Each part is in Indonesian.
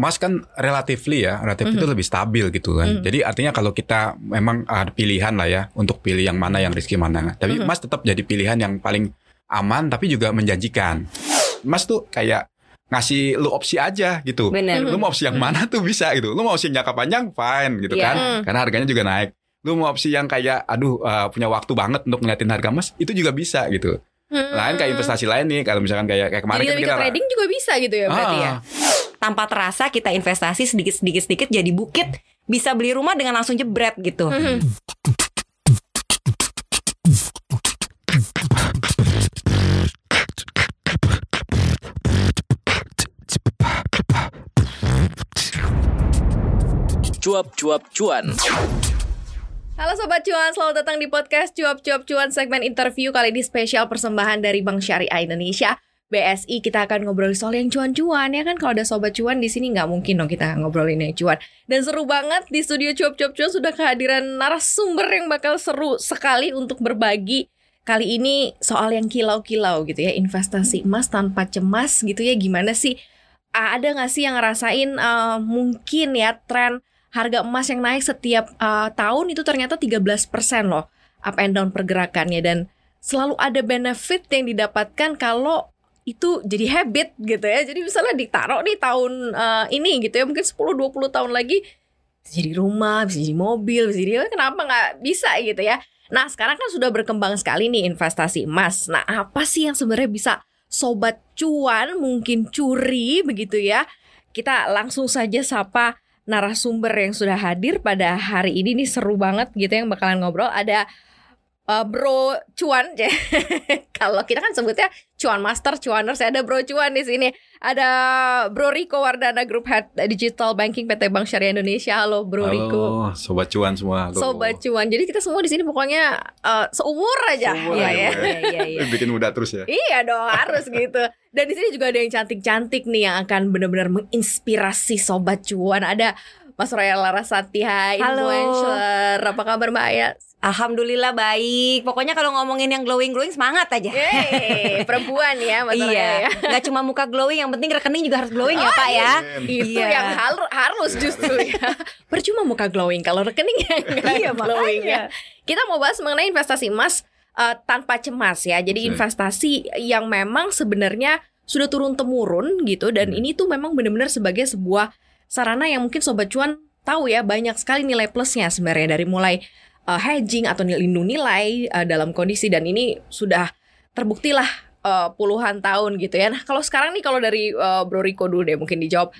emas kan relatively ya, relatif itu Mhm. lebih stabil gitu kan. Mhm. Jadi artinya kalau kita memang ada pilihan lah ya untuk pilih yang mana yang risky mana. Tapi Mhm. emas tetap jadi pilihan yang paling aman tapi juga menjanjikan. Emas tuh kayak ngasih lu opsi aja gitu. Benar. Lu mau opsi yang mana tuh bisa gitu. Lu mau opsi yang jangka panjang fine gitu Iya. kan. Hmm. Karena harganya juga naik. Lu mau opsi yang kayak aduh uh, punya waktu banget untuk ngeliatin harga emas itu juga bisa gitu. Hmm. Lain kayak investasi lain nih kalau misalkan kayak kayak kemarin Jadi kan kita trading juga bisa gitu ya berarti ya. Tanpa terasa kita investasi sedikit sedikit sedikit jadi bukit bisa beli rumah dengan langsung jebret gitu. Mhm. Cuap-cuap cuan. Halo Sobat Cuan, selamat datang di podcast Cuap-Cuap Cuan segmen interview kali ini spesial persembahan dari Bank Syariah Indonesia BSI kita akan ngobrol soal yang cuan-cuan ya kan? Kalau ada sobat cuan di sini nggak mungkin dong kita ngobrolin yang cuan. Dan seru banget di studio cuap-cuap cuan sudah kehadiran narasumber yang bakal seru sekali untuk berbagi kali ini soal yang kilau-kilau gitu ya investasi emas tanpa cemas gitu ya. Gimana sih? Ada nggak sih yang ngerasain eh, mungkin ya tren harga emas yang naik setiap eh, tahun itu ternyata 13% loh up and down pergerakannya. Dan selalu ada benefit yang didapatkan kalau itu jadi habit gitu ya. Jadi misalnya ditaruh nih tahun eh, ini gitu ya mungkin 10 20 tahun lagi bisa jadi rumah, bisa jadi mobil, bisa jadi "Eh, kenapa nggak bisa gitu ya. Nah, sekarang kan sudah berkembang sekali nih investasi emas. Nah, apa sih yang sebenarnya bisa sobat cuan mungkin curi begitu ya? Kita langsung saja sapa narasumber yang sudah hadir pada hari ini nih seru banget gitu yang bakalan ngobrol ada uh, Bro Cuan kalau kita kan sebutnya Cuan Master Cuaners ada Bro Cuan di sini ada Bro Riko Wardana Group Head Digital Banking PT Bank Syariah Indonesia halo Bro Riko Halo, sobat cuan semua. Halo. Sobat Cuan jadi kita semua di sini pokoknya uh, seumur aja Seumur ya, ya. Bu, Iya iya iya. Bikin muda terus ya. Iya dong harus gitu. Dan di sini juga ada yang cantik-cantik nih yang akan benar-benar menginspirasi sobat cuan. Ada Mas Royal Larasati, hai Halo. influencer. Apa kabar Mbak Aya? Alhamdulillah baik. Pokoknya kalau ngomongin yang glowing glowing semangat aja. Yeay, perempuan ya Mas Royal iya. ya. Nggak cuma muka glowing, yang penting rekening juga harus glowing ya Oh, Pak ya. Itu Iya. yang haru- harus justru ya. Percuma muka glowing kalau rekeningnya nggak Iya, glowing makanya. ya. Kita mau bahas mengenai investasi emas eh, tanpa cemas ya. Jadi Oke. investasi yang memang sebenarnya sudah turun temurun gitu dan Hmm. ini tuh memang benar-benar sebagai sebuah sarana yang mungkin sobat cuan tahu ya banyak sekali nilai plusnya sebenarnya dari mulai eh, hedging atau lindung nilai eh, dalam kondisi dan ini sudah terbuktilah eh, puluhan tahun gitu ya. Nah, kalau sekarang nih kalau dari eh, Bro Riko dulu deh mungkin dijawab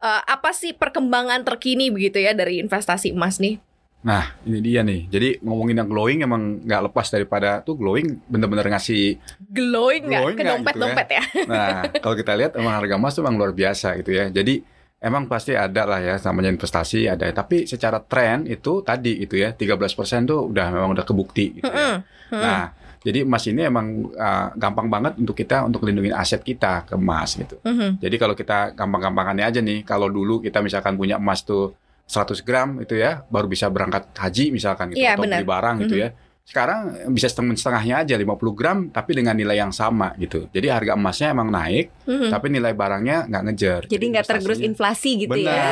Eh, apa sih perkembangan terkini begitu ya dari investasi emas nih? Nah, ini dia nih. Jadi ngomongin yang glowing emang nggak lepas daripada tuh glowing bener-bener ngasih. Glowing nggak ke dompet-dompet ya? Nah, kalau kita lihat emang harga emas tuh emang luar biasa gitu ya. Jadi emang pasti ada lah ya namanya investasi ada. Tapi secara tren itu tadi itu ya 13% tuh udah memang udah kebukti gitu ya. Nah, jadi emas ini emang uh, gampang banget untuk kita untuk lindungin aset kita ke emas gitu. Mhm. Jadi kalau kita gampang-gampangannya aja nih, kalau dulu kita misalkan punya emas tuh 100 gram itu ya, baru bisa berangkat haji misalkan gitu Iya, atau benar. beli barang gitu Mhm. ya. Sekarang bisa setengah-setengahnya aja 50 gram tapi dengan nilai yang sama gitu. Jadi harga emasnya emang naik, Mhm. tapi nilai barangnya nggak ngejar. Jadi nggak tergerus inflasi gitu Benar. ya.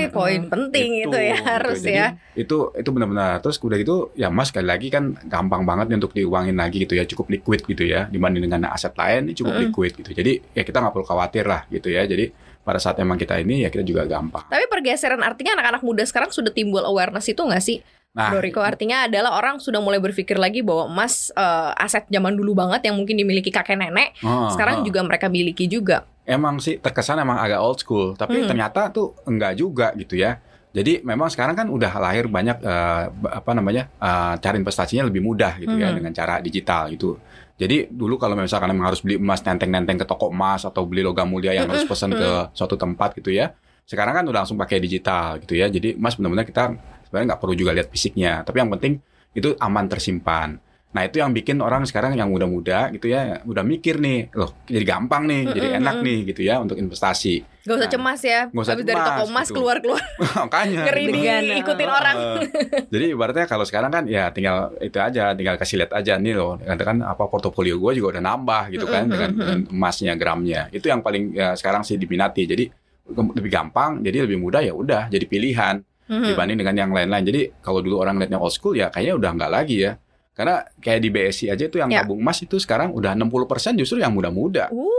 Eh, poin penting itu, ya gitu. harus Jadi, ya. Itu itu benar-benar. Terus udah gitu ya emas sekali lagi kan gampang banget untuk diuangin lagi gitu ya, cukup liquid gitu ya dibanding dengan aset lain ini cukup Mm. liquid gitu. Jadi ya kita nggak perlu khawatir lah gitu ya. Jadi pada saat emang kita ini ya kita juga gampang. Tapi pergeseran artinya anak-anak muda sekarang sudah timbul awareness itu nggak sih? Nah, Bro Riko artinya adalah orang sudah mulai berpikir lagi bahwa emas eh, aset zaman dulu banget yang mungkin dimiliki kakek nenek, oh, sekarang oh. juga mereka miliki juga. emang sih terkesan emang agak old school, tapi Hmm. ternyata tuh enggak juga gitu ya. Jadi memang sekarang kan udah lahir banyak eh, apa namanya eh, cara investasinya lebih mudah gitu ya Hmm. dengan cara digital gitu. Jadi dulu kalau misalkan emang harus beli emas nenteng-nenteng ke toko emas atau beli logam mulia yang harus pesan ke suatu tempat gitu ya. Sekarang kan udah langsung pakai digital gitu ya. Jadi emas benar-benar kita sebenarnya nggak perlu juga lihat fisiknya, tapi yang penting itu aman tersimpan. Nah itu yang bikin orang sekarang yang muda-muda gitu ya udah mikir nih, loh jadi gampang nih, jadi enak nih gitu ya untuk investasi. Gak usah Nah, cemas ya. nggak usah Habis dari cemas, toko emas gitu. keluar-keluar Makanya. ngeri gitu. Heeh. orang. Jadi ibaratnya kalau sekarang kan ya tinggal itu aja, tinggal kasih lihat aja nih loh. Katakan apa portofolio gue juga udah nambah gitu kan dengan, dengan emasnya, gramnya. Itu yang paling ya, sekarang sih diminati. Jadi lebih gampang, jadi lebih mudah ya udah jadi pilihan Mhm. dibanding dengan yang lain-lain. Jadi kalau dulu orang lihatnya old school ya kayaknya udah nggak lagi ya. Karena kayak di BSI aja itu yang Ya. tabung emas itu sekarang udah 60% justru yang muda-muda. Uh,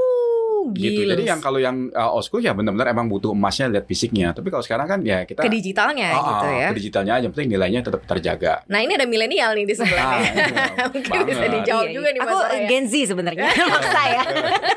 Gitu. Jadi yang kalau yang uh, old school ya benar-benar emang butuh emasnya lihat fisiknya. Tapi kalau sekarang kan ya kita ke digitalnya Ah, gitu ya. ke digitalnya aja, penting nilainya tetap terjaga. Nah ini ada milenial nih di sebelah Ah, nih. iya, Mungkin bisa banget. dijawab Iya, juga iya. nih Aku Mas Soraya. Gen Z sebenarnya maksa ya.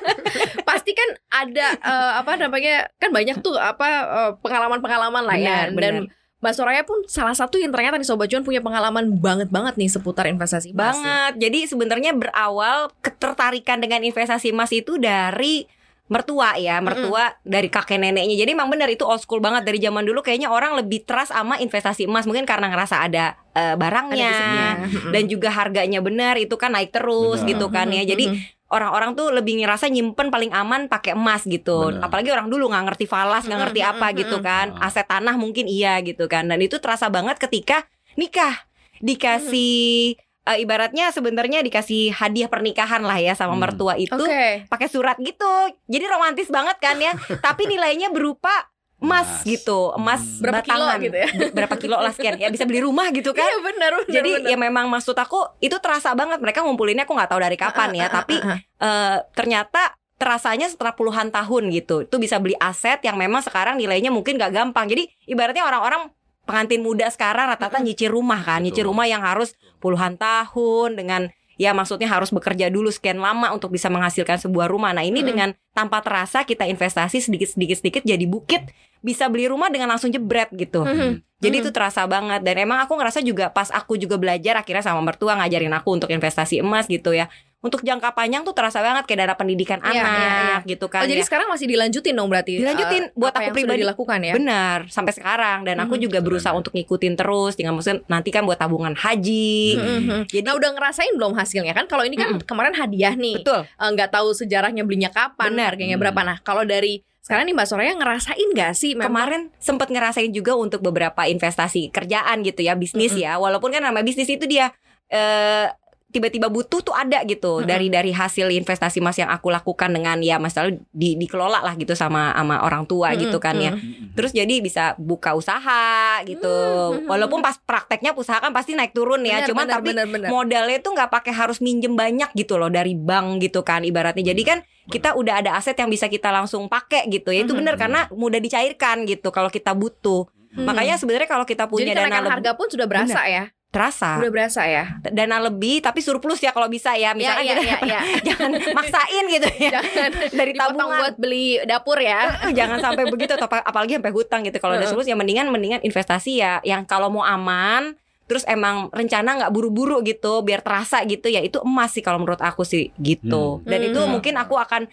Pasti kan ada eh, apa namanya kan banyak tuh apa eh, pengalaman-pengalaman lah ya. Benar, Dan benar. Mbak Soraya pun salah satu yang ternyata nih Sobat Cuan punya pengalaman banget banget nih seputar investasi emas. Banget. Jadi sebenarnya berawal ketertarikan dengan investasi emas itu dari mertua ya, mertua dari kakek neneknya. Jadi emang benar itu old school banget dari zaman dulu kayaknya orang lebih trust sama investasi emas mungkin karena ngerasa ada Ada barangnya fisiknya. dan juga harganya benar itu kan naik terus Benar. gitu kan ya. Jadi orang-orang tuh lebih ngerasa nyimpen paling aman pakai emas gitu. Benar. Apalagi orang dulu nggak ngerti falas, nggak ngerti Mm, apa mm, gitu mm, kan. Aset tanah mungkin iya gitu kan. Dan itu terasa banget ketika nikah dikasih eh, ibaratnya sebenarnya dikasih hadiah pernikahan lah ya sama Hmm. mertua itu Oke. pakai surat gitu. Jadi romantis banget kan ya. Tapi nilainya berupa emas Emas. gitu, emas Hmm. Berapa kilo batangan. gitu ya? Ber- Berapa kilo lah sekian ya bisa beli rumah gitu kan. Iya benar benar. Jadi benar. ya memang maksud aku itu terasa banget mereka ngumpulinnya aku nggak tahu dari kapan ya, tapi eh, ternyata terasanya setelah puluhan tahun gitu itu bisa beli aset yang memang sekarang nilainya mungkin gak gampang. Jadi ibaratnya orang-orang pengantin muda sekarang rata-rata nyicil rumah kan, nyicil rumah yang harus puluhan tahun dengan ya maksudnya harus bekerja dulu sekian lama untuk bisa menghasilkan sebuah rumah. Nah, ini Mm. dengan tanpa terasa kita investasi sedikit-sedikit sedikit jadi bukit bisa beli rumah dengan langsung jebret gitu. Mhm. Jadi Mhm. itu terasa banget dan emang aku ngerasa juga pas aku juga belajar akhirnya sama mertua ngajarin aku untuk investasi emas gitu ya. Untuk jangka panjang tuh terasa banget kayak dana pendidikan Iya, anak iya, iya. gitu kan. Oh jadi ya. sekarang masih dilanjutin dong berarti? Dilanjutin. eh, Buat apa aku yang pribadi. sudah dilakukan ya. Benar, sampai sekarang dan aku Mhm. juga berusaha untuk ngikutin terus dengan maksudnya nanti kan buat tabungan haji. Mhm. Jadi Nah udah ngerasain belum hasilnya kan? Kalau ini kan Mm-mm. kemarin hadiah nih, betul. Eh, nggak tahu sejarahnya belinya kapan, Benar. harganya Hmm. berapa. Nah kalau dari sekarang nih Mbak Soraya ngerasain nggak sih? Memang Kemarin sempat ngerasain juga untuk beberapa investasi kerjaan gitu ya, bisnis Mm-mm. ya. Walaupun kan nama bisnis itu dia eh tiba-tiba butuh tuh ada gitu Mm-mm. dari dari hasil investasi mas yang aku lakukan dengan ya masalah di dikelola lah gitu sama sama orang tua Mm-mm, gitu kan ya terus jadi bisa buka usaha gitu Mm-mm. walaupun pas prakteknya usaha kan pasti naik turun ya Benar, cuman benar, tapi benar, benar. modalnya tuh nggak pakai harus minjem banyak gitu loh dari bank gitu kan ibaratnya jadi kan kita udah ada aset yang bisa kita langsung pakai gitu. Ya itu Mhm. bener karena mudah dicairkan gitu kalau kita butuh. Mhm. makanya sebenarnya kalau kita punya Jadi dana lebih harga pun sudah berasa ya, terasa. Sudah berasa ya. dana lebih tapi surplus ya kalau bisa ya. Misalkan ya, kita ya, ya, ya. jangan maksain gitu ya. Jangan dari tabungan. buat beli dapur ya. Jangan sampai begitu. Atau apa- apalagi sampai hutang gitu. Kalau udah Heeh. surplus ya mendingan mendingan investasi ya. Yang kalau mau aman terus emang rencana nggak buru-buru gitu biar terasa gitu ya itu emas sih kalau menurut aku sih gitu dan itu Hmm. mungkin aku akan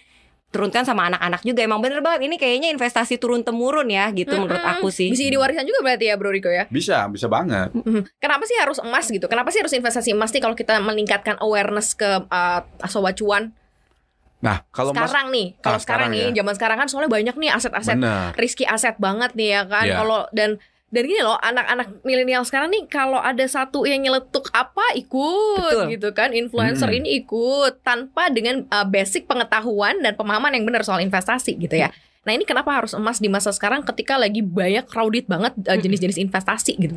turunkan sama anak-anak juga emang bener banget ini kayaknya investasi turun temurun ya gitu menurut Mm-mm. aku sih Bisa diwariskan juga berarti ya Bro Riko ya. Bisa, bisa banget. Mhm. Kenapa sih harus emas gitu? Kenapa sih harus investasi emas nih kalau kita meningkatkan awareness ke uh, sobat cuan Nah, kalau Mas sekarang nih? Kalau Ah, sekarang, sekarang nih, zaman sekarang kan soalnya banyak nih aset-aset risky aset banget nih ya kan. Iya. Kalau dan dan gini loh, anak-anak milenial sekarang nih kalau ada satu yang nyeletuk apa ikut Betul. gitu kan. Influencer Mm-mm. ini ikut tanpa dengan uh, basic pengetahuan dan pemahaman yang benar soal investasi gitu ya. Nah, ini kenapa harus emas di masa sekarang ketika lagi banyak crowded banget uh, jenis-jenis investasi gitu.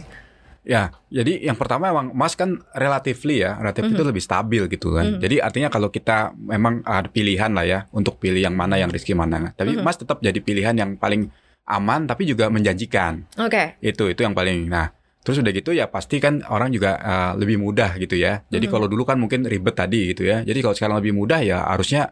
Ya, jadi yang pertama emang emas kan relatively ya, relatif itu Mhm. lebih stabil gitu kan. Mhm. Jadi artinya kalau kita memang ada pilihan lah ya untuk pilih yang mana yang risky mana. Tapi Mhm. emas tetap jadi pilihan yang paling aman tapi juga menjanjikan. Oke. Itu itu yang paling. Nah, terus udah gitu ya pasti kan orang juga uh, lebih mudah gitu ya. Jadi Mhm. kalau dulu kan mungkin ribet tadi gitu ya. Jadi kalau sekarang lebih mudah ya harusnya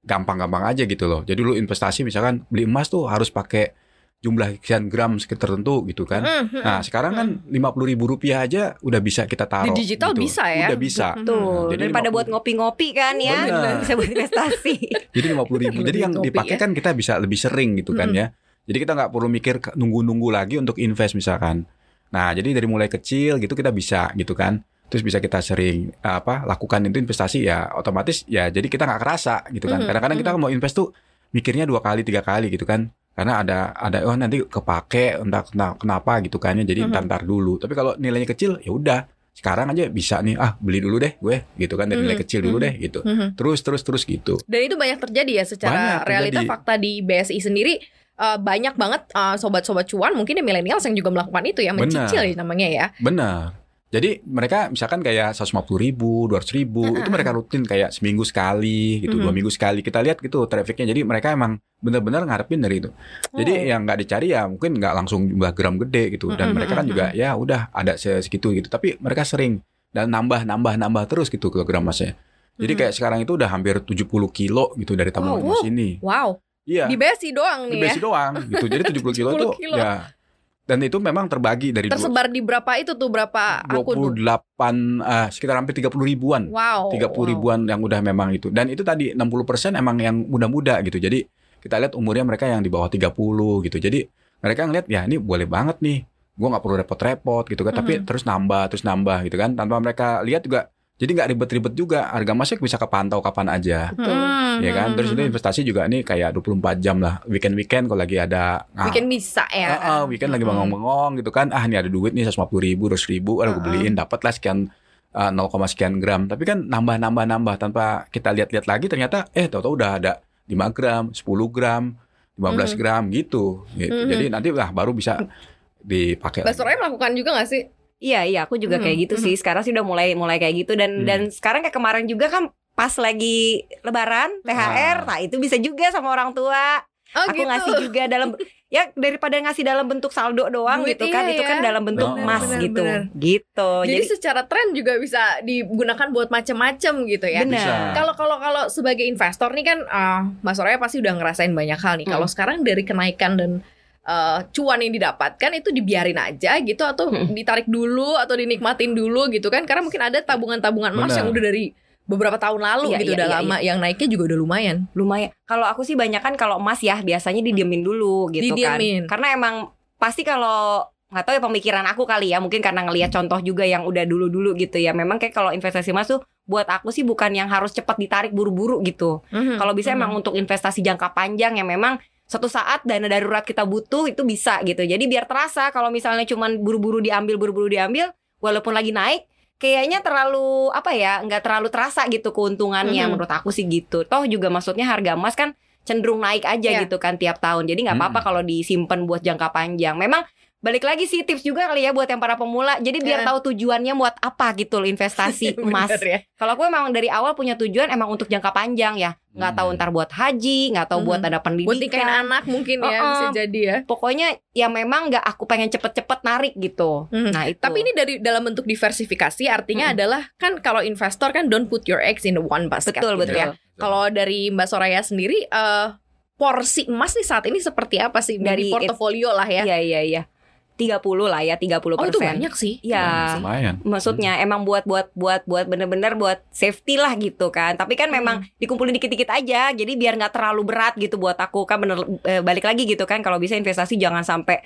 gampang-gampang aja gitu loh. Jadi dulu investasi misalkan beli emas tuh harus pakai jumlah sekian gram sekitar tertentu gitu kan. Mhm. Nah sekarang kan lima puluh ribu rupiah aja udah bisa kita taruh. Di digital gitu. bisa ya? Udah bisa. Tuh, Nah, jadi daripada 50. buat ngopi-ngopi kan ya, Bener. bisa buat investasi. Jadi lima puluh ribu. Jadi yang dipakai ya. kan kita bisa lebih sering gitu kan Mhm. ya. Jadi kita nggak perlu mikir nunggu-nunggu lagi untuk invest misalkan. Nah jadi dari mulai kecil gitu kita bisa gitu kan. Terus bisa kita sering apa lakukan itu investasi ya otomatis ya jadi kita nggak kerasa gitu kan. Mhm, Kadang-kadang kita mau invest tuh mikirnya dua kali tiga kali gitu kan. Karena ada ada oh nanti kepake entah entah kenapa gitu kan ya. Jadi Mhm. entar entar dulu. Tapi kalau nilainya kecil ya udah sekarang aja bisa nih ah beli dulu deh gue gitu kan dari nilai Mhm, kecil dulu deh gitu. Terus terus terus gitu. Dan itu banyak terjadi ya secara Banyak realita terjadi. fakta di BSI sendiri eh, banyak banget eh, sobat-sobat cuan mungkin ya milenial yang juga melakukan itu ya Benar. mencicil ya namanya ya. Benar. Jadi mereka misalkan kayak 150 ribu, 200 ribu, itu mereka rutin kayak seminggu sekali gitu, dua Mhm. minggu sekali. Kita lihat gitu trafficnya. Jadi mereka emang benar-benar ngarepin dari itu. Jadi Oh. yang nggak dicari ya mungkin nggak langsung jumlah gram gede gitu. Dan Mhm, mereka kan juga ya udah ada se- segitu gitu. Tapi mereka sering dan nambah nambah nambah terus gitu kilogram emasnya. Jadi kayak sekarang itu udah hampir 70 kilo gitu dari Oh, emas ini. Wow, Iya. di BSI doang Di nih ya. besi doang gitu. Jadi 70 kilo 70 tuh kilo. ya. Dan itu memang terbagi dari dua- Tersebar di berapa itu tuh berapa akun? tuh? 28 eh, sekitar hampir 30 ribuan. Wow. 30 wow. ribuan yang udah memang itu. Dan itu tadi 60% emang yang muda-muda gitu. Jadi kita lihat umurnya mereka yang di bawah 30 gitu. Jadi mereka ngeliat ya ini boleh banget nih. Gua nggak perlu repot-repot gitu kan. Tapi Mhm. terus nambah, terus nambah gitu kan. Tanpa mereka lihat juga jadi nggak ribet-ribet juga. Harga emasnya bisa kepantau kapan aja. Hmm, Ya kan? hmm, Terus itu hmm. investasi juga nih kayak 24 jam lah. Weekend-weekend kalau lagi ada ah, Weekend bisa ya. Ah, ah, weekend lagi Hmm. bengong-bengong gitu kan. Ah, ini ada duit nih 150 ribu, 200 ribu. Aduh, gue beliin dapat lah sekian ah, 0, sekian gram. Tapi kan nambah-nambah-nambah tanpa kita lihat-lihat lagi ternyata eh tahu-tahu udah ada 5 gram, 10 gram, 15 Mhm. gram gitu. gitu. Mhm. Jadi nanti lah baru bisa dipakai. Soraya melakukan juga gak sih? Iya iya aku juga Mhm, kayak gitu mhm. sih. Sekarang sih udah mulai mulai kayak gitu dan Hmm. dan sekarang kayak kemarin juga kan pas lagi lebaran THR, Ah. nah itu bisa juga sama orang tua. Oh aku gitu. ngasih juga dalam ya daripada ngasih dalam bentuk saldo doang Duit, gitu kan iya itu kan ya. dalam bentuk Bener, emas bener, gitu. bener. Gitu. Jadi, Jadi, secara tren juga bisa digunakan buat macem-macem gitu ya. Kalau kalau kalau sebagai investor nih kan ah, Mas Soraya pasti udah ngerasain banyak hal nih. Kalau Hmm. sekarang dari kenaikan dan eh, cuan yang didapatkan itu dibiarin aja gitu atau Hmm. ditarik dulu atau dinikmatin dulu gitu kan? Karena mungkin ada tabungan-tabungan emas yang udah dari beberapa tahun lalu Iya, gitu iya, udah iya, lama yang naiknya juga udah lumayan. lumayan. Kalau aku sih banyak kan kalau emas ya biasanya didiemin dulu gitu Didiemin. kan. Karena emang pasti kalau nggak tahu ya pemikiran aku kali ya mungkin karena ngelihat contoh juga yang udah dulu-dulu gitu ya. Memang kayak kalau investasi emas tuh buat aku sih bukan yang harus cepat ditarik buru-buru gitu. Mhm, Kalau bisa mhm. emang untuk investasi jangka panjang yang memang suatu saat dana darurat kita butuh itu bisa gitu. Jadi biar terasa kalau misalnya cuman buru-buru diambil buru-buru diambil walaupun lagi naik kayaknya terlalu apa ya nggak terlalu terasa gitu keuntungannya Mhm. menurut aku sih gitu. Toh juga maksudnya harga emas kan cenderung naik aja Iya. gitu kan tiap tahun. Jadi nggak apa-apa Mhm. kalau disimpan buat jangka panjang. Memang balik lagi sih tips juga kali ya buat yang para pemula. Jadi biar Iya. tahu tujuannya buat apa gitu loh investasi emas. Ya. Kalau aku emang dari awal punya tujuan emang untuk jangka panjang ya. Nggak tahu Hmm. ntar buat haji, nggak tahu buat Hmm. ada pendidikan. Buat nikahin anak mungkin ya Uh-uh. bisa jadi ya. Pokoknya ya memang nggak aku pengen cepet-cepet narik gitu. Mhm. Nah itu. Tapi ini dari dalam bentuk diversifikasi artinya Mm-mm. adalah kan kalau investor kan don't put your eggs in one basket. betul gitu betul. ya. Kalau dari Mbak Soraya sendiri eh porsi emas nih saat ini seperti apa sih dari Dari- portofolio lah ya? Iya iya iya. 30 lah ya, 30 Oh itu banyak sih. Iya. Lumayan. Maksudnya emang buat buat buat buat bener-bener buat safety lah gitu kan. Tapi kan memang dikumpulin dikit-dikit aja. Jadi biar nggak terlalu berat gitu buat aku kan bener eh, balik lagi gitu kan. Kalau bisa investasi jangan sampai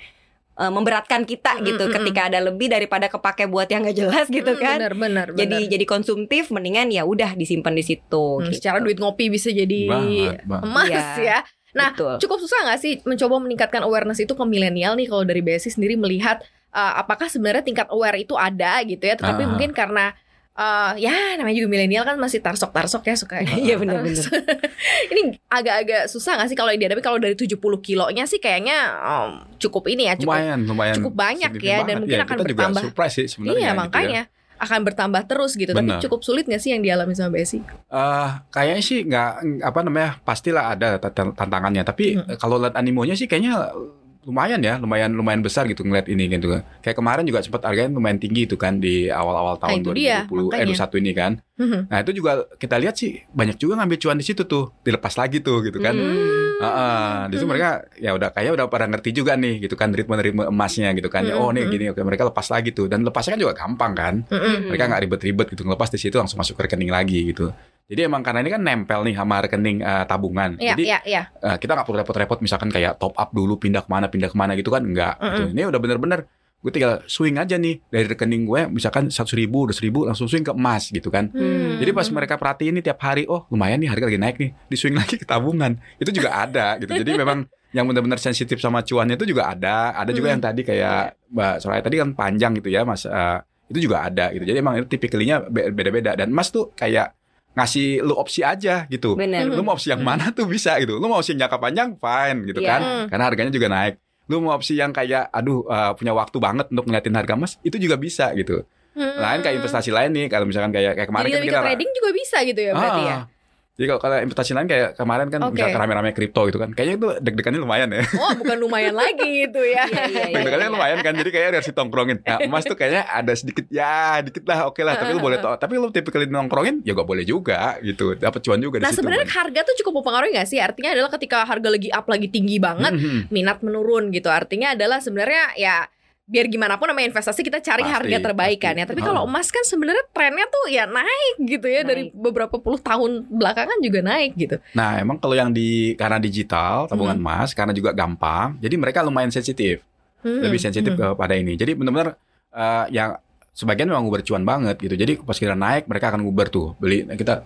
eh, memberatkan kita Mm, gitu. mm, mm, Ketika ada lebih daripada kepake buat yang nggak jelas gitu Hmm, kan. Benar benar. Jadi jadi konsumtif mendingan ya udah disimpan di situ. Hmm, gitu. secara duit ngopi bisa jadi Banget, banget. emas Iya. ya. Nah, Betul. cukup susah nggak sih mencoba meningkatkan awareness itu ke milenial nih kalau dari BSI sendiri melihat uh, apakah sebenarnya tingkat aware itu ada gitu ya, tetapi Ah. mungkin karena uh, ya namanya juga milenial kan masih tarsok-tarsok ya suka. Iya, benar-benar. ini agak-agak susah nggak sih kalau dihadapi kalau dari 70 kilonya sih kayaknya um, cukup ini ya cukup lumayan, lumayan. cukup banyak ya, dan banget. mungkin Ya, akan kita juga bertambah. surprise sih sebenarnya. Iya gitu ya. Akan bertambah terus gitu. Tapi Benar. cukup sulit nggak sih yang dialami sama BSI? Eh, kayaknya sih nggak apa namanya pastilah ada tant- tantangannya tapi Hmm. eh, kalau lihat animonya sih kayaknya lumayan ya lumayan lumayan besar gitu ngeliat ini gitu kayak kemarin juga sempat harganya lumayan tinggi itu kan di awal-awal tahun itu dia, 2020 eh makanya. 21 ini kan nah itu juga kita lihat sih banyak juga ngambil cuan di situ tuh dilepas lagi tuh gitu kan Hmm. Heeh, di situ mereka ya udah kayak udah pada ngerti juga nih gitu kan ritme-ritme emasnya gitu kan. Ya, oh nih gini oke mereka lepas lagi tuh dan lepasnya kan juga gampang kan. Mereka nggak ribet-ribet gitu ngelepas di situ langsung masuk ke rekening lagi gitu. Jadi emang karena ini kan nempel nih sama rekening eh, tabungan. Iya, Jadi iya, iya. eh, kita nggak perlu repot-repot misalkan kayak top up dulu pindah ke mana pindah ke mana gitu kan enggak. gitu. Ini udah bener-bener gue tinggal swing aja nih dari rekening gue misalkan seratus ribu, dua ribu langsung swing ke emas gitu kan. Hmm. Jadi pas mereka perhatiin nih tiap hari, oh lumayan nih harga lagi naik nih, di swing lagi ke tabungan. Itu juga ada gitu. Jadi memang yang benar-benar sensitif sama cuannya itu juga ada. Ada juga Mm. yang tadi kayak Mbak Soraya tadi kan panjang gitu ya, Mas. Eh, itu juga ada gitu. Jadi emang itu tipikalinya be- beda-beda dan emas tuh kayak ngasih lu opsi aja gitu. Bener. Lu mau opsi yang mana tuh bisa gitu. Lu mau opsi yang jangka panjang fine gitu Iya. kan. Hmm. Karena harganya juga naik. Lu mau opsi yang kayak aduh uh, punya waktu banget untuk ngeliatin harga emas itu juga bisa gitu. Hmm. Lain kayak investasi lain nih kalau misalkan kayak kayak kemarin Jadi kan kita trading juga bisa gitu ya berarti ya. Jadi kalau kalau investasi lain kayak kemarin kan Oke. misalkan rame-rame kripto gitu kan. Kayaknya itu deg-degannya lumayan ya. Oh, bukan lumayan lagi itu ya. Iya, iya, iya. Deg-degannya lumayan kan. Jadi kayak harus ditongkrongin. Nah, emas tuh kayaknya ada sedikit ya, dikit lah oke lah. Tapi lu boleh tau. Tapi lu tipikal nongkrongin ya gak boleh juga gitu. Dapat cuan juga di Nah sebenarnya kan. harga tuh cukup mempengaruhi nggak sih? Artinya adalah ketika harga lagi up lagi tinggi banget, Mhm. minat menurun gitu. Artinya adalah sebenarnya ya biar gimana pun namanya investasi kita cari Pasti, harga terbaik kan ya. Tapi kalau emas kan sebenarnya trennya tuh ya naik gitu ya dari Naik. beberapa puluh tahun belakangan juga naik gitu. Nah, emang kalau yang di karena digital tabungan Hmm. emas karena juga gampang, jadi mereka lumayan sensitif, Hmm. lebih sensitif Hmm. kepada ini. Jadi benar-benar eh, yang sebagian memang bercuan banget gitu. Jadi pas kira naik mereka akan nguber tuh beli. Kita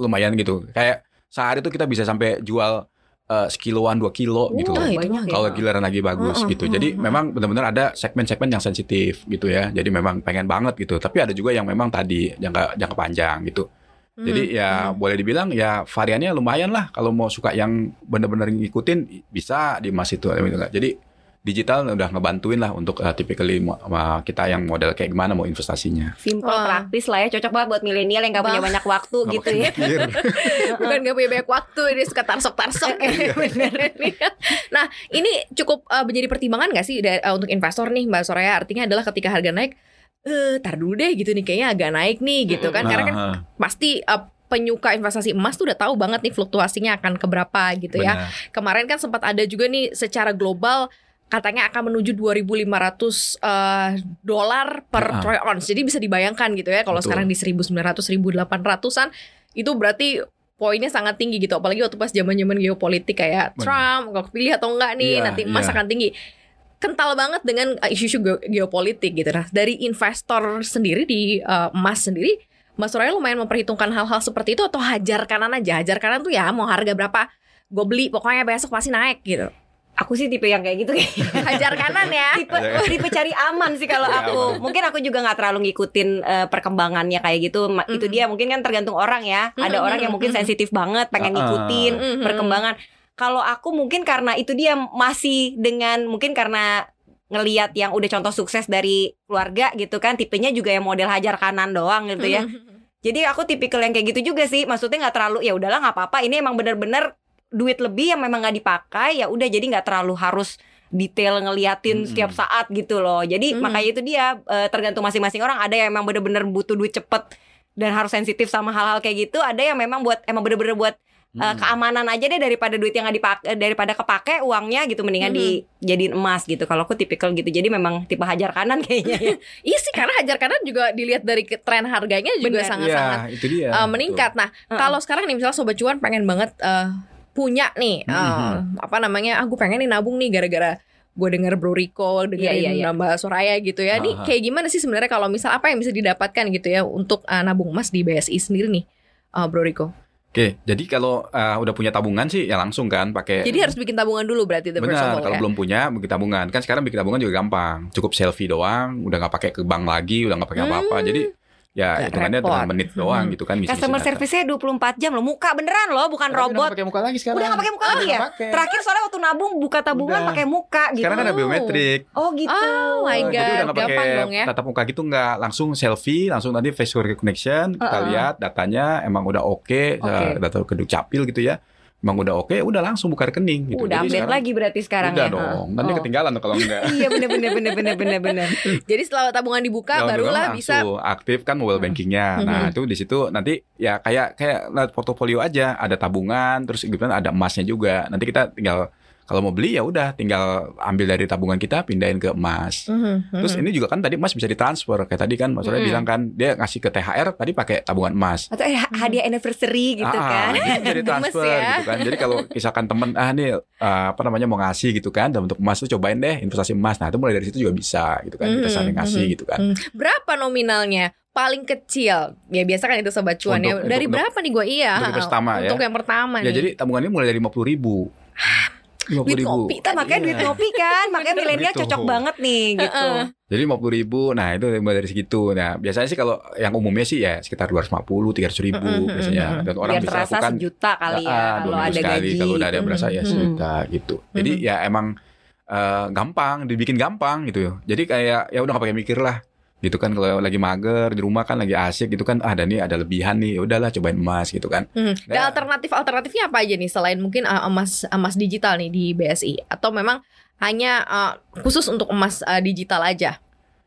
lumayan gitu. Kayak sehari tuh kita bisa sampai jual eh, sekiloan dua kilo gitu. Oh, loh. ya. Kalau giliran lagi bagus Heeh, gitu. heeh, Jadi heeh. memang benar-benar ada segmen-segmen yang sensitif gitu ya. Jadi memang pengen banget gitu. Tapi ada juga yang memang tadi jangka jangka panjang gitu. Hmm. Jadi ya boleh dibilang ya variannya lumayan lah kalau mau suka yang bener-bener ngikutin bisa di emas itu. Jadi digital udah ngebantuin lah untuk uh, typically sama kita yang model kayak gimana mau investasinya. Simple Wah. praktis lah ya cocok banget buat milenial yang gak punya banyak waktu Nggak gitu ya. bukan gak punya banyak waktu dia suka tarsok tarsok nah ini cukup uh, menjadi pertimbangan gak sih uh, untuk investor nih mbak Soraya artinya adalah ketika harga naik eh tar dulu deh gitu nih kayaknya agak naik nih gitu kan karena kan Nah, pasti uh, penyuka investasi emas tuh udah tahu banget nih fluktuasinya akan ke berapa gitu ya benar. kemarin kan sempat ada juga nih secara global katanya akan menuju 2.500 eh, dolar per Ah. troy ounce. Jadi bisa dibayangkan gitu ya kalau Betul. sekarang di 1.900 1.800-an itu berarti poinnya sangat tinggi gitu. Apalagi waktu pas zaman-zaman geopolitik kayak Benar. Trump nggak kepilih atau enggak nih Iya, nanti emas iya. akan tinggi. Kental banget dengan eh, isu-isu ge- geopolitik gitu. Nah, dari investor sendiri di eh, emas sendiri Mas Suraya lumayan memperhitungkan hal-hal seperti itu atau hajar kanan aja. Hajar kanan tuh ya mau harga berapa gue beli pokoknya besok pasti naik gitu. Aku sih tipe yang kayak gitu kayaknya. Hajar kanan ya. tipe tipe cari aman sih kalau aku. aman. Mungkin aku juga nggak terlalu ngikutin eh, perkembangannya kayak gitu. Ma- Itu Mhm. dia mungkin kan tergantung orang ya. Ada Mhm, orang yang mungkin sensitif banget pengen ngikutin Mhm. perkembangan. Kalau aku mungkin karena itu dia masih dengan mungkin karena ngeliat yang udah contoh sukses dari keluarga gitu kan tipenya juga yang model hajar kanan doang gitu ya. Jadi aku tipikal yang kayak gitu juga sih. Maksudnya nggak terlalu ya udahlah nggak apa-apa. Ini emang bener-bener duit lebih yang memang nggak dipakai ya udah jadi nggak terlalu harus detail ngeliatin Mm-mm. setiap saat gitu loh. Jadi Mm. makanya itu dia eh, tergantung masing-masing orang. Ada yang emang bener-bener butuh duit cepet dan harus sensitif sama hal-hal kayak gitu. Ada yang memang buat emang bener-bener buat eh, Hmm. keamanan aja deh daripada duit yang nggak dipakai daripada kepake uangnya gitu mendingan Mhm. dijadiin emas gitu. Kalau aku tipikal gitu. Jadi memang tipe hajar kanan kayaknya. ya. Iya sih karena hajar kanan juga dilihat dari tren harganya juga sangat-sangat dia. uh, meningkat. Nah, Heeh. kalau sekarang nih misalnya sobat cuan pengen banget uh, punya nih uh, Mhm. apa namanya? Ah, gue pengen nih nabung nih gara-gara gue denger Bro Rico, dengerin Iya, iya, iya. Mbak Soraya gitu ya. Nih Aha. kayak gimana sih sebenarnya kalau misal apa yang bisa didapatkan gitu ya untuk uh, nabung emas di BSI sendiri nih, uh, Bro Rico? Oke, jadi kalau uh, udah punya tabungan sih ya langsung kan pakai Jadi harus bikin tabungan dulu berarti the Benar, all, kalau ya? belum punya bikin tabungan. Kan sekarang bikin tabungan juga gampang. Cukup selfie doang, udah nggak pakai ke bank lagi, udah nggak pakai apa-apa. Hmm. Jadi ya hitungannya repot. dengan menit doang Hmm. gitu kan bisa Customer service-nya 24 jam loh. Muka beneran loh, bukan udah robot. nggak pakai muka lagi sekarang. Udah gak pakai muka lagi ya? Pakai. Terakhir soalnya waktu nabung buka tabungan Udah. pakai muka gitu. Sekarang kan ada biometrik. Oh gitu. Oh my God, Jadi udah pakai dong ya. tatap muka gitu nggak langsung selfie, langsung nanti face recognition kita Uh-uh. lihat datanya emang udah oke, Oke. eh, data keduk capil gitu ya. Emang udah oke, udah langsung buka rekening gitu. Udah Jadi update sekarang- lagi berarti sekarang udah ya. dong. Heeh. Nanti Oh. ketinggalan kalau enggak. Iya bener bener bener bener bener bener. Jadi setelah tabungan dibuka Kalau barulah bisa aktif kan mobile Hmm. bankingnya. Nah Mhm. itu di situ nanti ya kayak kayak lihat portofolio aja ada tabungan terus gitu kan ada emasnya juga. Nanti kita tinggal kalau mau beli ya udah tinggal ambil dari tabungan kita pindahin ke emas. Mhm, Terus mhm. ini juga kan tadi emas bisa ditransfer kayak tadi kan Mas Surya Mhm. bilang kan dia ngasih ke THR tadi pakai tabungan emas. Atau eh, hadiah anniversary gitu Ah, kan. jadi Gemes transfer ya. gitu kan. Jadi kalau misalkan temen ah nih eh, apa namanya mau ngasih gitu kan dalam bentuk emas tuh cobain deh investasi emas. Nah itu mulai dari situ juga bisa gitu kan kita Mhm, saling ngasih mhm. gitu kan. Hmm. Berapa nominalnya? Paling kecil ya biasa kan itu sobat cuan ya. Untuk- Dari untuk- berapa nih gue iya? untuk yang pertama ya. Untuk yang pertama Ya nih. jadi tabungannya mulai dari 50 ribu. Lima Duit kopi Kita makanya Iya. duit ngopi kan, makanya milenial Gitu. cocok banget nih gitu. Jadi lima puluh ribu, nah itu mulai dari segitu. Nah biasanya sih kalau yang umumnya sih ya sekitar dua ratus lima puluh, tiga ratus ribu biasanya. Dan orang Biar bisa terasa lakukan sejuta kali ya dua kalau ada sekali, gaji. Kalau udah ada yang berasa ya Mm-mm. sejuta gitu. Jadi ya emang eh, gampang, dibikin gampang gitu. Jadi kayak ya udah gak pakai mikir lah. Gitu kan kalau lagi mager di rumah kan lagi asik gitu kan ah ada nih ada lebihan nih ya udahlah cobain emas gitu kan Hmm. Dan Ya. alternatif alternatifnya apa aja nih selain mungkin uh, emas emas digital nih di BSI atau memang hanya uh, khusus untuk emas uh, digital aja?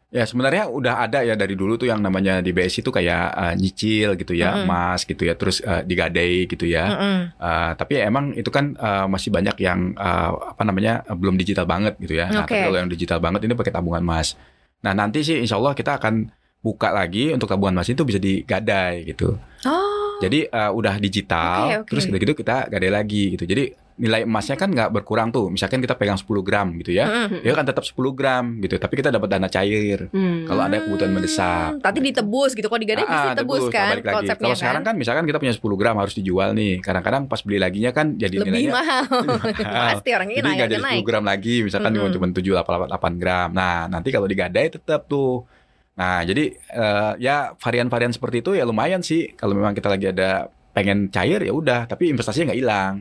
Ya sebenarnya udah ada ya dari dulu tuh yang namanya di BSI itu kayak eh, nyicil gitu ya Mm-mm. emas gitu ya terus eh, digadai gitu ya. Mm-mm. Eh, tapi emang itu kan eh, masih banyak yang eh, apa namanya belum digital banget gitu ya. Nah, Oke. tapi kalau yang digital banget ini pakai tabungan emas. Nah nanti sih Insya Allah kita akan buka lagi untuk tabungan emas itu bisa digadai gitu. Oh. Jadi eh, udah digital, Oke, oke. terus gitu-gitu kita gadai lagi gitu. Jadi nilai emasnya kan nggak berkurang tuh. Misalkan kita pegang 10 gram gitu ya, Mm-mm. ya kan tetap 10 gram gitu. Tapi kita dapat dana cair. Hmm. Kalau ada kebutuhan mendesak. Nanti ditebus gitu. Kalau digadai Ah, pasti ditebus tebus, kan lagi. konsepnya Kalau kan. sekarang kan misalkan kita punya 10 gram harus dijual nih. Kadang-kadang pas beli laginya kan jadi lebih nilainya mahal. mahal. pasti orangnya jadi naik nggak jadi 10 naik. gram lagi. Misalkan Mm-mm. cuma 7 8, 8 gram. Nah, nanti kalau digadai tetap tuh. Nah, jadi eh, ya varian-varian seperti itu ya lumayan sih. Kalau memang kita lagi ada pengen cair ya udah, tapi investasinya nggak hilang.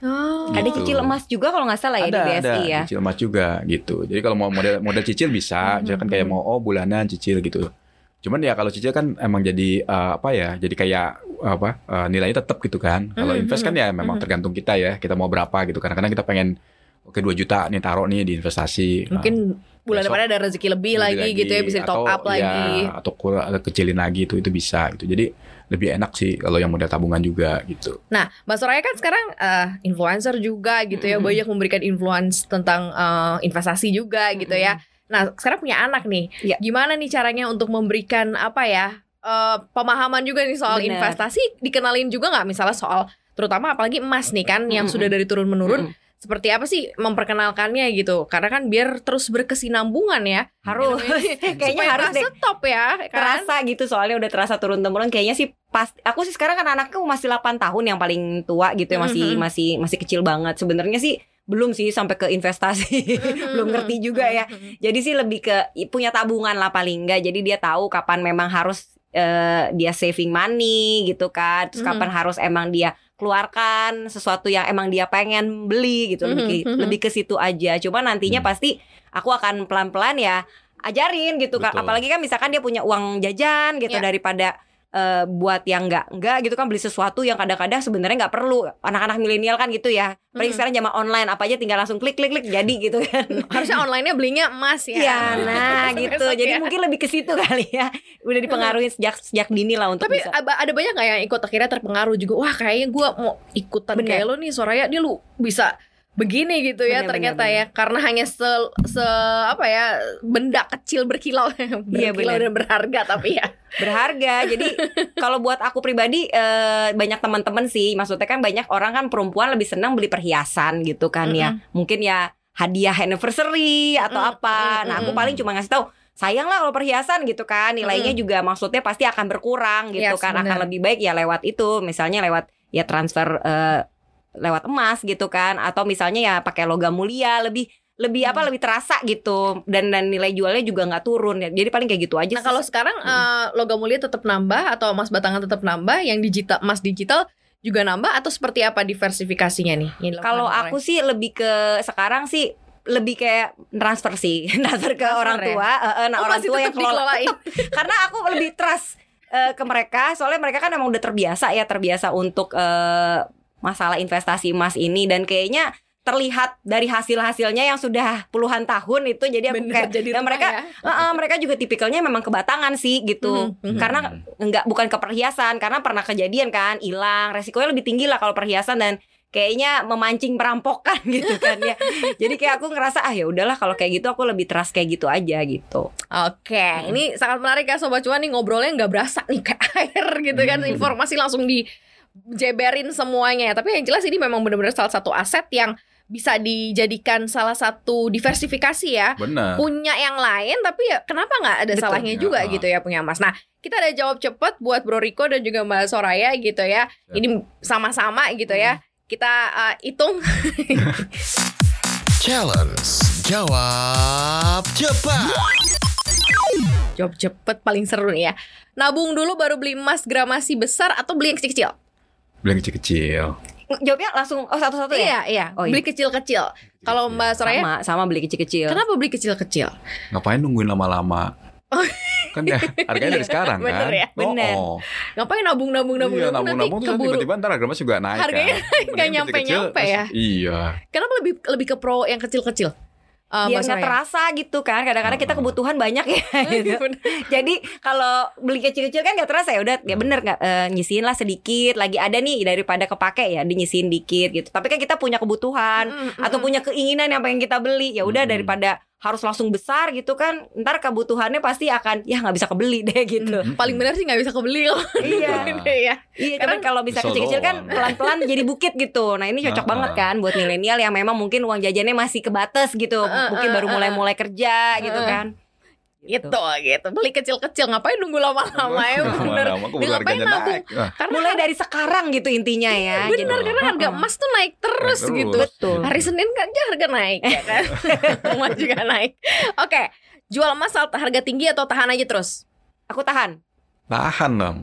Oh. Ada gitu. cicil emas juga kalau nggak salah ya ada, di BSI ada ya. cicil emas juga gitu. Jadi kalau mau model model cicil bisa, Mhm. misalkan kayak mau oh bulanan cicil gitu. Cuman ya kalau cicil kan emang jadi eh, apa ya? Jadi kayak apa? eh, nilainya tetap gitu kan. Kalau Mhm, invest kan ya memang tergantung kita ya. Kita mau berapa gitu. Kadang-kadang kita pengen oke 2 juta nih taruh nih di investasi. Nah, Mungkin bulan besok depan ada rezeki lebih lebih lagi, gitu ya bisa top Atau, up ya, lagi. atau kurang atau kecilin lagi itu itu bisa gitu. Jadi lebih enak sih kalau yang model tabungan juga gitu. Nah, Mbak Soraya kan sekarang eh, influencer juga gitu ya, Mm-mm. banyak memberikan influence tentang eh, investasi juga gitu ya. Nah, sekarang punya anak nih. Iya. Gimana nih caranya untuk memberikan apa ya eh, pemahaman juga nih soal Benar. investasi? Dikenalin juga nggak misalnya soal terutama apalagi emas nih kan yang Mm-mm. sudah dari turun menurun. Mm-mm. Seperti apa sih memperkenalkannya gitu? Karena kan biar terus berkesinambungan ya. Harus. Kayaknya harus deh stop ya. Kan? terasa gitu soalnya udah terasa turun temurun kayaknya sih pas aku sih sekarang kan anakku masih 8 tahun yang paling tua gitu ya masih Mhm. masih masih kecil banget sebenarnya sih belum sih sampai ke investasi belum ngerti juga ya jadi sih lebih ke punya tabungan lah paling enggak jadi dia tahu kapan memang harus eh, dia saving money gitu kan terus Mhm. kapan harus emang dia keluarkan sesuatu yang emang dia pengen beli gitu lebih ke, Mhm, mhm. lebih ke situ aja coba nantinya Hmm. pasti aku akan pelan-pelan ya ajarin gitu kan Betul. apalagi kan misalkan dia punya uang jajan gitu Ya. daripada eh, buat yang enggak enggak gitu kan beli sesuatu yang kadang-kadang sebenarnya nggak perlu anak-anak milenial kan gitu ya apalagi Mhm. sekarang zaman online apa aja tinggal langsung klik klik klik jadi gitu kan Harusnya online-nya belinya emas ya. Iya, nah gitu. Besok-besok Jadi ya. mungkin lebih ke situ kali ya. Udah dipengaruhi sejak sejak dini lah untuk Tapi bisa. ada banyak nggak yang ikut akhirnya terpengaruh juga? Wah kayaknya gue mau ikutan Bener. kayak lo nih Soraya dia lu bisa begini gitu ya Bener, ternyata bener, ya karena hanya se, se apa ya benda kecil berkilau berkilau bener. dan berharga tapi ya berharga. Jadi kalau buat aku pribadi eh, banyak teman-teman sih, maksudnya kan banyak orang kan perempuan lebih senang beli perhiasan gitu kan ya. Mungkin ya hadiah anniversary atau Mm, apa. mm, Nah, aku mm. paling cuma ngasih tahu sayang lah kalau perhiasan gitu kan nilainya juga maksudnya pasti akan berkurang gitu Yes, kan bener. akan lebih baik ya lewat itu misalnya lewat ya transfer eh, lewat emas gitu kan atau misalnya ya pakai logam mulia lebih lebih apa Hmm. lebih terasa gitu. Dan dan nilai jualnya juga nggak turun ya. Jadi paling kayak gitu aja nah kalau sekarang eh, logam mulia tetap nambah atau emas batangan tetap nambah yang digital emas digital juga nambah atau seperti apa diversifikasinya nih? Kalau oleh- aku sih lebih ke sekarang sih lebih kayak transfer sih transfer ke Transfer orang ya? tua. Eh, eh, nah Oh, orang tua yang kelola. dikelola. karena aku lebih trust eh, ke mereka. Soalnya mereka kan emang udah terbiasa ya terbiasa untuk eh, masalah investasi emas ini. Dan kayaknya terlihat dari hasil-hasilnya yang sudah puluhan tahun itu jadi aku Bener, kayak jadi dan rumah mereka ya. eh, eh, mereka juga tipikalnya memang kebatangan sih gitu Mhm, mhm. karena enggak bukan ke perhiasan karena pernah kejadian kan hilang resikonya lebih tinggi lah kalau perhiasan dan kayaknya memancing perampokan gitu kan ya jadi kayak aku ngerasa ah ya udahlah kalau kayak gitu aku lebih trust kayak gitu aja gitu Oke, ini sangat menarik ya Sobat Cuan nih ngobrolnya nggak berasa nih kayak air gitu kan Hmm. Informasi langsung dijeberin semuanya Tapi yang jelas ini memang benar-benar salah satu aset yang bisa dijadikan salah satu diversifikasi ya Benar. Punya yang lain tapi ya kenapa nggak ada Betul. salahnya Ya. juga gitu ya punya emas Nah kita ada jawab cepet buat Bro Riko dan juga Mbak Soraya gitu ya Ya. Ini sama-sama gitu ya Kita uh, hitung Challenge Jawab Cepat Jawab cepet paling seru nih ya. Nabung dulu baru beli emas gramasi besar atau beli yang kecil-kecil? Beli yang kecil-kecil. Jawabnya langsung oh satu-satu ya? Iya, iya. Oh, iya. Beli kecil-kecil. Kalau Mbak Soraya, Sama, sama beli kecil-kecil. kenapa beli kecil-kecil? Ngapain nungguin lama-lama? kan ya harganya dari sekarang Bener kan. ya, bener. Oh, oh. Ngapain nabung-nabung nabung Iya, nabung nanti nabung-nabung tuh keburu. tiba-tiba ntar harga emas juga naik Harganya kan. nggak Mending nyampe-nyampe kecil-kecil, ya? Iya. Kenapa lebih lebih ke pro yang kecil-kecil? Eh, Biar nggak terasa gitu kan. Kadang-kadang kita Oh. kebutuhan banyak ya. gitu. Bener. Jadi kalau beli kecil-kecil kan nggak terasa ya udah ya bener nggak eh, nyisihin lah sedikit lagi ada nih daripada kepake ya dinyisihin dikit gitu. Tapi kan kita punya kebutuhan Mm, mm, atau mm. punya keinginan yang pengen kita beli ya udah Mm. daripada harus langsung besar gitu kan ntar kebutuhannya pasti akan ya nggak bisa kebeli deh gitu. Mm, paling benar sih nggak bisa kebeli loh. Iya. Iya. Iya, Karena kalau bisa kecil-kecil kan pelan-pelan jadi bukit gitu. Nah, ini cocok Ah. banget kan buat milenial yang memang mungkin uang jajannya masih kebatas gitu. Ah, Mungkin ah, baru ah, mulai-mulai kerja gitu Ah. kan. Gitu gitu. Beli kecil-kecil ngapain nunggu lama-lama ya bener. Keburu Dia ngapain nabung? naik. Wah, Karena Mulai dari sekarang gitu intinya ya. bener Jadi- karena harga emas tuh naik terus, Naik terus. gitu. Betul. Hari Senin kan aja harga naik ya kan. emas juga naik. Oke, jual emas saat harga tinggi atau tahan aja terus? Aku tahan. Tahan dong.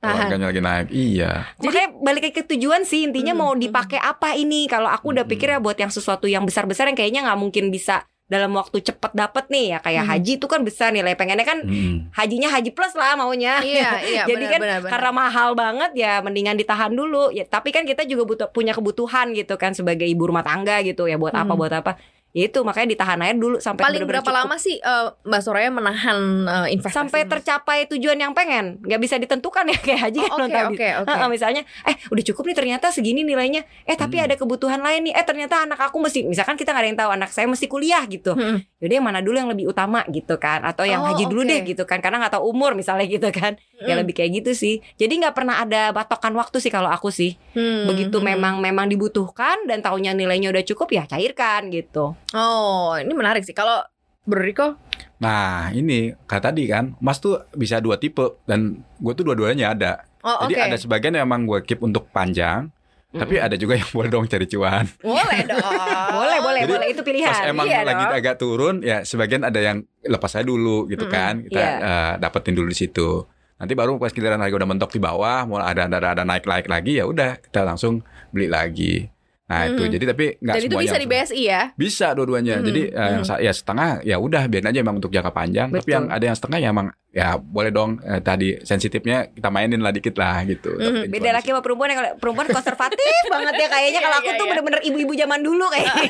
Tahan. Harganya lagi naik. Iya. Makanya balik ke tujuan sih intinya Hmm, mau hmm. dipakai apa ini. Kalau aku udah Hmm. pikir ya buat yang sesuatu yang besar-besar yang kayaknya nggak mungkin bisa dalam waktu cepet dapet nih ya kayak Hmm. haji itu kan besar nilai pengennya kan Mm. hajinya haji plus lah maunya Iya, iya, Jadi benar, kan benar, benar. karena mahal banget ya mendingan ditahan dulu. Ya, tapi kan kita juga butuh punya kebutuhan gitu kan sebagai ibu rumah tangga gitu ya buat apa Hmm. buat apa. Ya itu makanya ditahan aja dulu sampai paling bener-bener berapa cukup. lama sih eh, Mbak Soraya menahan eh, investasi? sampai emas? tercapai tujuan yang pengen nggak bisa ditentukan ya kayak haji kan Oh, oke, gitu. oke. Heeh, misalnya eh udah cukup nih ternyata segini nilainya eh tapi Hmm. ada kebutuhan lain nih eh ternyata anak aku mesti misalkan kita nggak ada yang tahu anak saya mesti kuliah gitu Hmm. yaudah yang mana dulu yang lebih utama gitu kan atau yang Oh, haji dulu oke. deh gitu kan karena nggak tahu umur misalnya gitu kan ya Hmm. lebih kayak gitu sih jadi nggak pernah ada batokan waktu sih kalau aku sih Hmm, begitu hmm. memang memang dibutuhkan dan tahunya nilainya udah cukup ya cairkan gitu Oh, ini menarik sih. Kalau Bro Riko, Nah ini kayak tadi kan, emas tuh bisa dua tipe dan gue tuh dua-duanya ada. oh Jadi oke. ada sebagian yang emang gue keep untuk panjang, tapi ada juga yang boleh dong cari cuan. Boleh dong. boleh boleh Jadi, boleh itu pilihan Pas emang iya lagi dong. agak turun, ya sebagian ada yang lepas saya dulu gitu Mm-mm, kan, kita iya. eh, dapetin dulu di situ. Nanti baru pas giliran harga udah mentok di bawah, mau ada ada ada naik naik lagi ya udah kita langsung beli lagi. Nah itu Mhm. jadi tapi nggak Dan itu semuanya bisa di BSI ya? bisa dua-duanya. Mhm, Jadi eh, yang ya setengah ya udah biarin aja emang untuk jangka panjang. Tapi Betul. yang ada yang setengah ya emang ya boleh dong eh, tadi sensitifnya kita mainin lah dikit lah gitu. Mhm, Dapetin beda laki sama perempuan yang kalau perempuan konservatif banget ya kayaknya kalau Iya, aku iya, tuh iya. bener-bener ibu-ibu zaman dulu kayaknya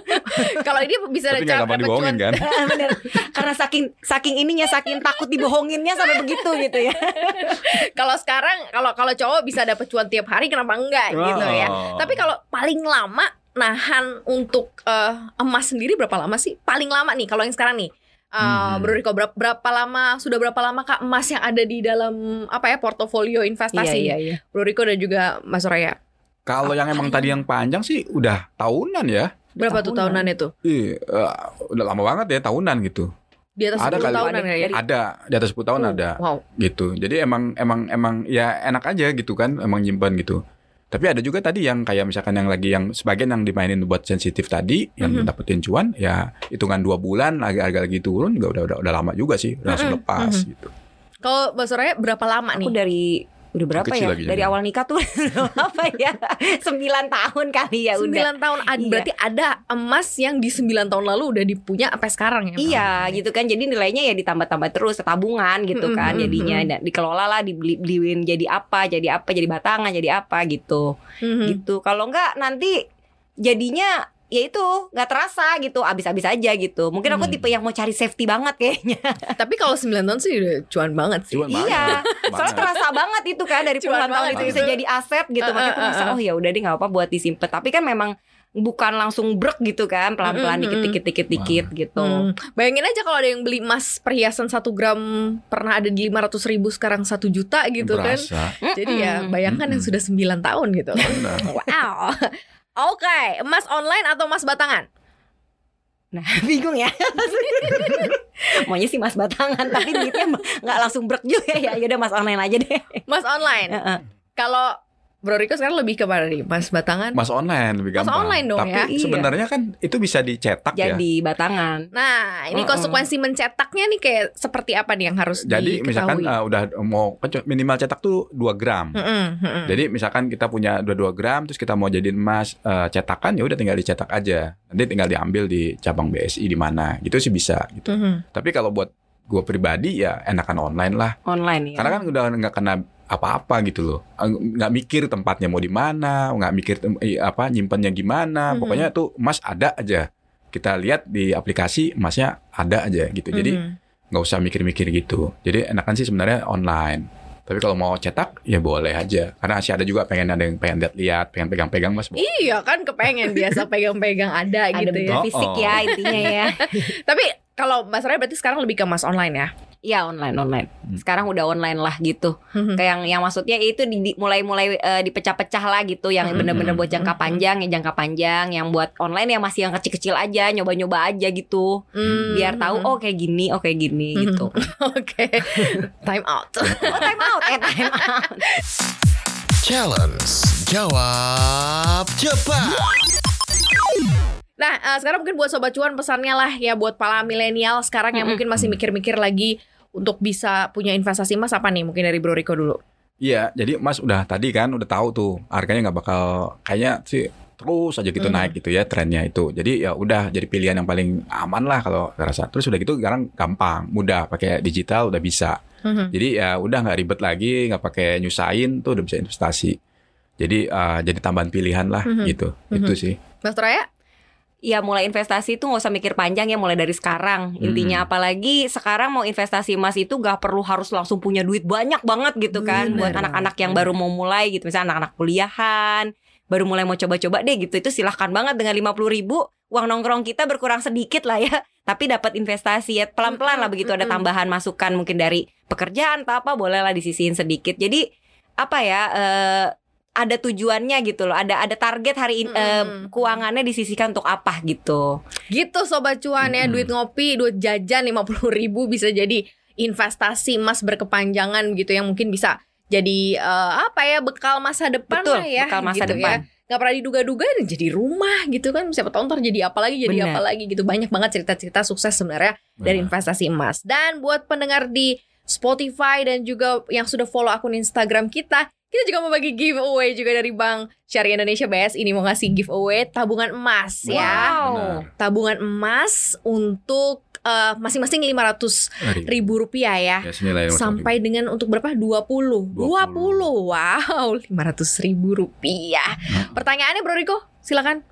Kalau ini bisa Tapi nggak gampang dapat dibohongin cuan- kan? bener karena saking saking ininya saking takut dibohonginnya sampai begitu gitu ya Kalau sekarang kalau kalau cowok bisa dapat cuan tiap hari kenapa enggak gitu ya. Oh. Tapi kalau paling lama nahan untuk eh, emas sendiri berapa lama sih? Paling lama nih kalau yang sekarang nih. Eh, Hmm. Bro Riko berapa, berapa lama sudah berapa lama Kak emas yang ada di dalam apa ya portofolio investasi? iya iya Bro Riko dan juga Mas Soraya. Kalau yang emang tadi yang panjang sih udah tahunan ya. Berapa tuh Tahunan. tahunan itu? Ih, eh, udah lama banget ya tahunan gitu. Di atas Ada 10 kali. tahunan ya? Ada di atas 10 tahun Oh, ada Wow. gitu. Jadi emang emang emang ya enak aja gitu kan, emang nyimpan gitu. Tapi ada juga tadi yang kayak misalkan yang lagi yang sebagian yang dimainin buat sensitif tadi yang Mhm. dapetin cuan ya hitungan dua bulan lagi harga lagi turun juga udah udah udah lama juga sih udah langsung lepas mhm. gitu. Kalau Mas Soraya berapa lama aku nih? dari udah berapa Kecil ya? lagi dari awal nikah tuh apa ya? Sembilan tahun kali ya udah. 9 tahun. Ad- Iya. berarti ada emas yang di 9 tahun lalu udah dipunya sampai sekarang ya. Iya gitu kan. Jadi nilainya ya ditambah-tambah terus tabungan gitu Mm-mm, kan. Mm-mm, jadinya mm-mm. dan dikelola lah dibeli beliin jadi apa jadi apa jadi batangan jadi apa gitu. Mhm. gitu. Kalau enggak nanti jadinya ya itu nggak terasa gitu abis-abis aja gitu mungkin aku Hmm. tipe yang mau cari safety banget kayaknya Tapi kalau 9 tahun sih udah cuan banget sih. Cuan banget. iya soalnya terasa banget itu kan dari Cuan puluhan tahun itu bisa jadi aset gitu Uh, makanya aku uh, merasa uh, oh ya udah deh nggak apa buat disimpan tapi kan memang bukan langsung brek gitu kan pelan-pelan Mm, mm, mm. dikit-dikit dikit-dikit gitu Hmm. Bayangin aja kalau ada yang beli emas perhiasan 1 gram pernah ada di 500 ribu sekarang 1 juta gitu kan. Berasa. Jadi ya bayangkan yang Mm-mm. sudah 9 tahun gitu. Wow. Oke, emas online atau emas batangan? Nah, bingung ya. Maunya sih mas batangan, tapi duitnya nggak langsung brek juga ya. Ya udah mas online aja deh. Emas online. Heeh. Kalau Bro Riko sekarang lebih ke mana nih? Mas Batangan? Mas online lebih Mas gampang. online dong Tapi ya? Iya. sebenarnya kan itu bisa dicetak ya. Jadi batangan. Nah, ini konsekuensi mencetaknya nih kayak seperti apa nih yang harus Jadi misalkan diketahui? uh, udah mau minimal cetak tuh 2 gram. Mm-mm, mm-mm. Jadi misalkan kita punya 22 gram terus kita mau jadiin emas eh, cetakan ya udah tinggal dicetak aja. Nanti tinggal diambil di cabang BSI di mana. Gitu sih bisa gitu. Mhm. Tapi kalau buat gue pribadi ya enakan online lah. Online ya. Karena kan udah nggak kena apa-apa gitu loh. Nggak mikir tempatnya mau di mana, nggak mikir eh, apa nyimpennya gimana. Mhm. Pokoknya tuh emas ada aja. Kita lihat di aplikasi emasnya ada aja gitu. Jadi Mhm. nggak usah mikir-mikir gitu. Jadi enakan sih sebenarnya online. Tapi kalau mau cetak ya boleh aja. Karena masih ada juga pengen ada yang pengen lihat-lihat, pengen pegang-pegang mas. Iya kan kepengen biasa pegang-pegang ada, ada gitu ya. Oh, fisik oh. ya intinya ya. Tapi kalau Mas Raya berarti sekarang lebih ke Mas online ya? Iya online online. Hmm. Sekarang udah online lah gitu. Mhm. Kayak yang yang maksudnya itu di, di- mulai-mulai eh, dipecah-pecah lah gitu yang Hmm. bener-bener buat Hmm. jangka panjang, yang jangka panjang, yang buat online yang masih yang kecil-kecil aja, nyoba-nyoba aja gitu. Hmm. Biar tahu oh kayak gini, oh kayak gini Hmm. gitu. Oke, time out. Oh time out, eh time out. Challenge. Jawab cepat. Nah, eh, sekarang mungkin buat sobat cuan pesannya lah ya buat para milenial sekarang yang mungkin masih mikir-mikir lagi untuk bisa punya investasi emas apa nih? Mungkin dari Bro Riko dulu. Iya, jadi Mas udah tadi kan udah tahu tuh harganya nggak bakal kayaknya sih terus aja gitu Mhm. naik gitu ya trennya itu. Jadi ya udah jadi pilihan yang paling aman lah kalau rasa. Terus udah gitu sekarang gampang, mudah pakai digital udah bisa. Mhm. Jadi ya udah nggak ribet lagi, nggak pakai nyusahin tuh udah bisa investasi. Jadi eh, jadi tambahan pilihan lah Mhm. gitu. Mhm. Itu sih. Mas Raya? Ya mulai investasi itu nggak usah mikir panjang ya mulai dari sekarang. Intinya Hmm. apalagi sekarang mau investasi emas itu gak perlu harus langsung punya duit banyak banget gitu kan Bener buat anak-anak yang baru mau mulai gitu. Misalnya anak-anak kuliahan baru mulai mau coba-coba deh gitu. Itu silahkan banget dengan 50 ribu uang nongkrong kita berkurang sedikit lah ya tapi dapat investasi ya pelan-pelan lah begitu. Ada tambahan masukan mungkin dari pekerjaan atau apa boleh lah disisihin sedikit. Jadi apa ya eh, ada tujuannya gitu loh ada ada target hari ini eh, Mm-mm. keuangannya disisihkan untuk apa gitu Gitu sobat cuan ya, duit ngopi, duit jajan 50 ribu bisa jadi investasi emas berkepanjangan gitu yang mungkin bisa jadi eh, apa ya bekal masa depan Betul, lah ya bekal masa gitu depan. ya. Gak pernah diduga-duga dan jadi rumah gitu kan siapa tahu ntar jadi apa lagi jadi apa lagi gitu banyak banget cerita-cerita sukses sebenarnya dari Benar. investasi emas dan buat pendengar di Spotify dan juga yang sudah follow akun Instagram kita kita juga mau bagi giveaway juga dari Bank Syariah Indonesia BS ini mau ngasih giveaway tabungan emas ya. Benar. tabungan emas untuk eh, masing-masing 500 Mari. ribu rupiah ya. Ya, lima ratus Sampai dengan untuk berapa? 20 20 Wow 500 ribu rupiah. Pertanyaannya Bro Riko Silakan.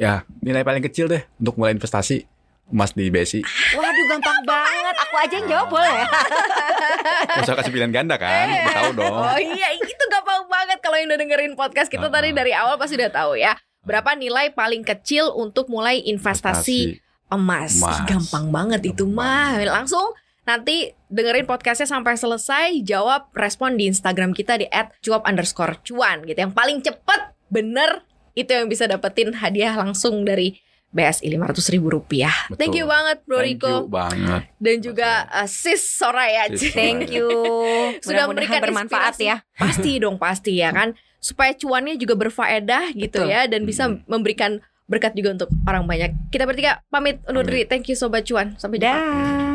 Ya, nilai paling kecil deh untuk mulai investasi emas di BSI. Waduh gampang banget Aku aja yang jawab boleh usah kasih pilihan ganda kan? Udah tahu dong. Oh iya itu gampang banget Kalau yang udah dengerin podcast kita Ah. tadi dari awal pasti udah tahu ya Berapa nilai paling kecil untuk mulai investasi emas. Emas. Gampang banget itu mah. Langsung nanti dengerin podcastnya sampai selesai, jawab respon di Instagram kita di @cuap underscore cuan gitu. Yang paling cepet bener itu yang bisa dapetin hadiah langsung dari BSI lima ratus ribu rupiah. Betul. Thank you banget Bro Thank Riko you banget. dan juga uh, Sis Soraya. Sis Thank you Sudah memberikan bermanfaat inspirasi. ya Pasti dong pasti ya kan supaya cuannya juga berfaedah gitu Betul. ya dan bisa Hmm. memberikan berkat juga untuk orang banyak. Kita bertiga pamit undur diri. Thank you sobat cuan. Sampai jumpa. Dah